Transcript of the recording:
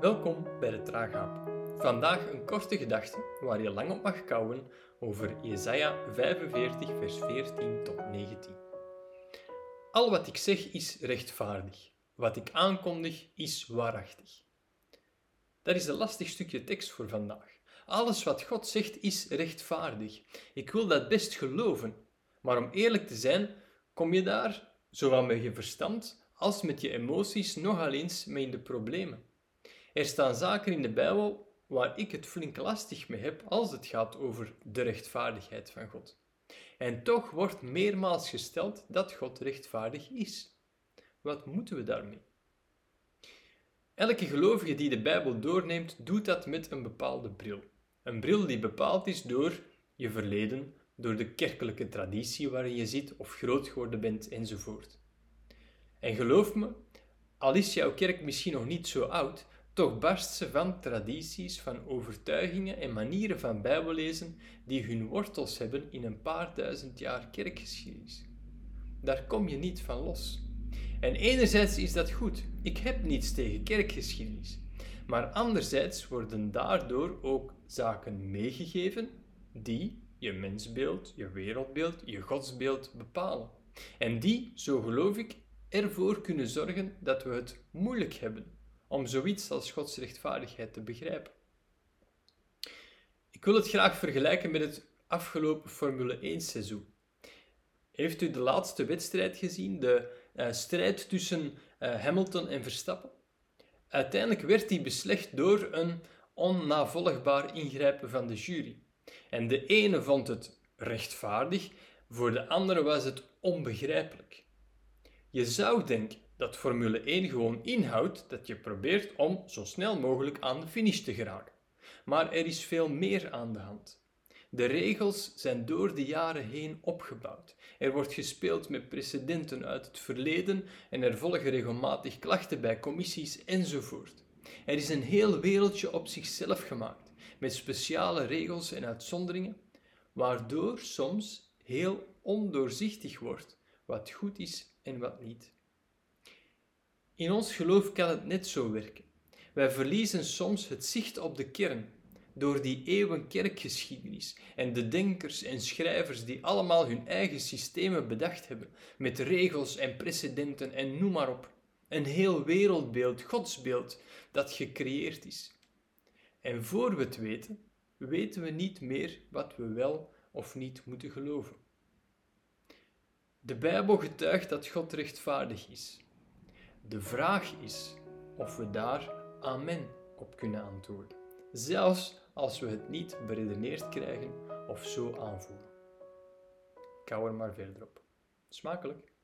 Welkom bij de Traagaap. Vandaag een korte gedachte waar je lang op mag kouwen over Jesaja 45 vers 14 tot 19. Al wat ik zeg is rechtvaardig. Wat ik aankondig is waarachtig. Dat is een lastig stukje tekst voor vandaag. Alles wat God zegt is rechtvaardig. Ik wil dat best geloven. Maar om eerlijk te zijn, kom je daar, zowel met je verstand als met je emoties, nogal eens mee in de problemen. Er staan zaken in de Bijbel waar ik het flink lastig mee heb als het gaat over de rechtvaardigheid van God. En toch wordt meermaals gesteld dat God rechtvaardig is. Wat moeten we daarmee? Elke gelovige die de Bijbel doorneemt, doet dat met een bepaalde bril. Een bril die bepaald is door je verleden, door de kerkelijke traditie waarin je zit of groot geworden bent enzovoort. En geloof me, al is jouw kerk misschien nog niet zo oud, toch barst ze van tradities, van overtuigingen en manieren van Bijbellezen die hun wortels hebben in een paar duizend jaar kerkgeschiedenis. Daar kom je niet van los. En enerzijds is dat goed. Ik heb niets tegen kerkgeschiedenis. Maar anderzijds worden daardoor ook zaken meegegeven die je mensbeeld, je wereldbeeld, je godsbeeld bepalen. En die, zo geloof ik, ervoor kunnen zorgen dat we het moeilijk hebben om zoiets als Gods rechtvaardigheid te begrijpen. Ik wil het graag vergelijken met het afgelopen Formule 1 seizoen. Heeft u de laatste wedstrijd gezien, de uh, strijd tussen uh, Hamilton en Verstappen? Uiteindelijk werd die beslecht door een onnavolgbaar ingrijpen van de jury. En de ene vond het rechtvaardig, voor de andere was het onbegrijpelijk. Je zou denken dat Formule 1 gewoon inhoudt dat je probeert om zo snel mogelijk aan de finish te geraken. Maar er is veel meer aan de hand. De regels zijn door de jaren heen opgebouwd. Er wordt gespeeld met precedenten uit het verleden en er volgen regelmatig klachten bij commissies enzovoort. Er is een heel wereldje op zichzelf gemaakt, met speciale regels en uitzonderingen, waardoor soms heel ondoorzichtig wordt wat goed is en wat niet. In ons geloof kan het net zo werken. Wij verliezen soms het zicht op de kern door die eeuwen kerkgeschiedenis en de denkers en schrijvers die allemaal hun eigen systemen bedacht hebben, met regels en precedenten en noem maar op. Een heel wereldbeeld, godsbeeld, dat gecreëerd is. En voor we het weten, weten we niet meer wat we wel of niet moeten geloven. De Bijbel getuigt dat God rechtvaardig is. De vraag is of we daar amen op kunnen antwoorden, zelfs als we het niet beredeneerd krijgen of zo aanvoelen. Hou er maar verder op. Smakelijk!